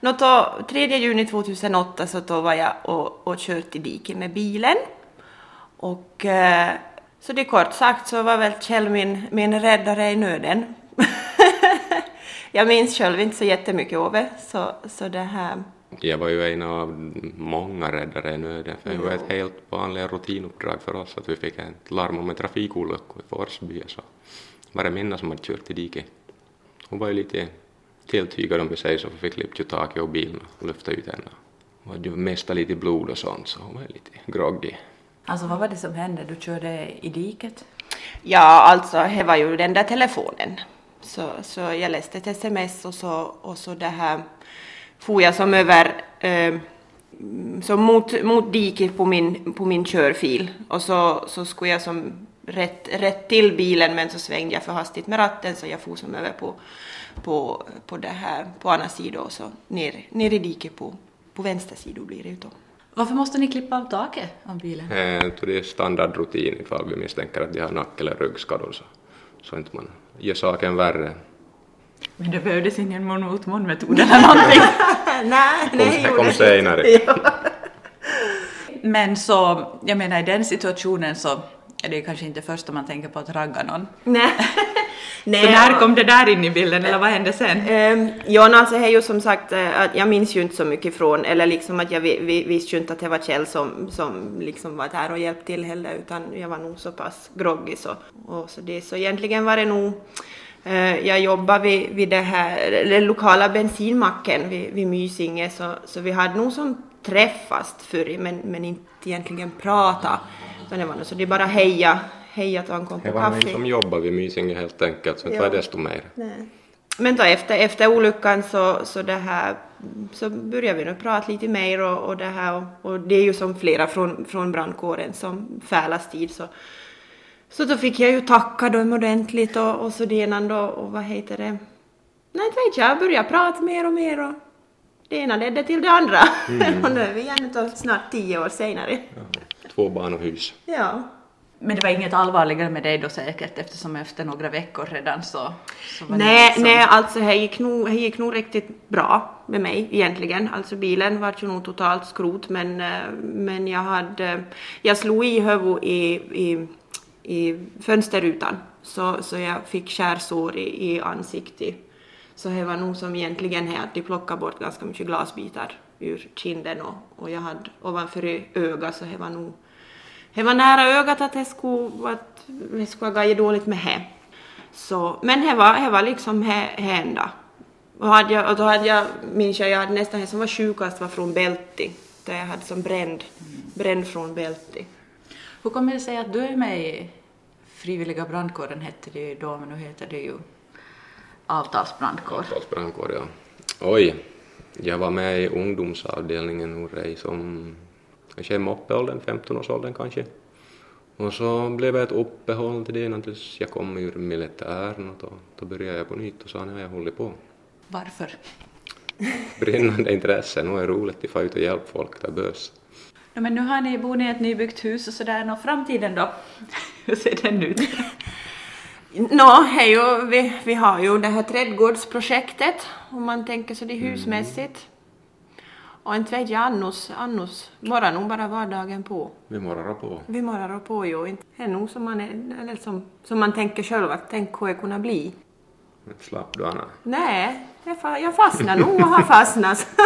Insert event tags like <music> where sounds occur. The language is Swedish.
Nå, då, 3 juni 2008 så då var jag och, och kört i diket med bilen. Och eh, så det kort sagt så var väl Kjell min, min räddare i nöden. <laughs> jag minns själv inte så jättemycket Ove, så, så det här... Jag var ju en av många räddare i nöden, för det var ett helt vanligt rutinuppdrag för oss att vi fick ett larm om en trafikolycka i Forsby, så var det Minna som hade kört i diket. Hon var ju lite tilltygad om vi säger så, för vi klippte ju taket och bilen och lyfte ut henne. Hon hade ju mesta lite blod och sånt, så hon var lite groggy. Alltså vad var det som hände? Du körde i diket? Ja, alltså det var ju den där telefonen. Så, så jag läste ett sms och så, och så det här for jag som över eh, som mot, mot diket på min, på min körfil och så, så skulle jag som rätt, rätt till bilen men så svängde jag för hastigt med ratten så jag for som över på, på, på det här på andra sidan och så ner, ner i diket på, på vänster sida blir det ju då. Varför måste ni klippa av taket av bilen? Eh, det är standardrutin ifall vi misstänker att de har nack eller ryggskador så, så inte man gör saken värre. Men det behövdes ingen mun mot mun metod eller någonting. <laughs> nej, Kom, nej, det kom senare. <laughs> Ja. Men så, jag menar i den situationen så det ju kanske inte första man tänker på att ragga någon. Nej. <laughs> Så när kom det där in i bilden eller vad hände sen? Um, ja, alltså det är ju som sagt eh, att jag minns ju inte så mycket från, eller liksom att jag vi, vi, visste ju inte att det var Kjell som, som liksom var där och hjälpte till heller, utan jag var nog så pass groggy så. Och så, det, så egentligen var det nog, eh, jag jobbade vid, vid det här, den lokala bensinmacken vid, vid Mysinge, så, så vi hade nog som träffast förr, men, men inte egentligen prata. Utan det var nog så det bara heja, heja att han kom Det på var kaffe. någon som jobbade vid Mysinge helt enkelt, så Ja. var det desto mer. Nej. Men då efter, efter olyckan så, så, det här, så började vi nu prata lite mer och, och det här och, och det är ju som flera från, från brandkåren som färlas tid så, så då fick jag ju tacka dem ordentligt och, och så det ena då och vad heter det? Nej inte vet jag, jag började prata mer och mer och det ena ledde till det andra. <laughs> och nu är vi igen snart tio år senare. Två barn och hus. Ja. Men det var inget allvarligare med dig då säkert eftersom efter några veckor redan så... så Nej, liksom- nej, alltså det gick, nog, det gick nog riktigt bra med mig egentligen. Alltså bilen var ju nog totalt skrot men, eh, men jag hade, jag slog i huvudet i, i, i fönsterrutan så, så jag fick skärsår i, i ansiktet. Så det var nog som egentligen här att de plockade bort ganska mycket glasbitar ur kinden och, och jag hade ovanför ögat så det var nog det var nära ögat att det skulle, att det skulle ha gått dåligt med det. Så, men det var, det var liksom det det enda. Och, hade jag, och då hade jag, minns jag, jag hade nästan det som var sjukast var från bälti. Där jag hade som bränd, bränd från bälti. Hur kommer det sig att du är med i frivilliga brandkåren hette det ju då men nu heter det ju avtalsbrandkår. Avtalsbrandkår, ja. Oj, jag var med i ungdomsavdelningen Norrej som kanske i moppeåldern, 15-årsåldern kanske. Och så blev det ett uppehåll till det tills jag kom ur militären och då, då började jag på nytt och så nu har jag hållit på. Varför? Brinnande intresse, nu är det roligt att få ut och hjälpa folk där behövs. No, men nu har ni bott i ett nybyggt hus och sådär, och framtiden då? <laughs> Hur ser den ut? Nå, är ju, vi, vi har ju det här trädgårdsprojektet om man tänker så det är husmässigt. Och inte vet jag annars, annars morrar nog bara vardagen på. Vi morrar på. Vi morrar på inte. Det är nog som man, är, eller som, som man tänker själv att tänk hur det kunna bli. Slapp du Anna? Nej, jag, fa- jag fastnar nog och har fastnat. <laughs>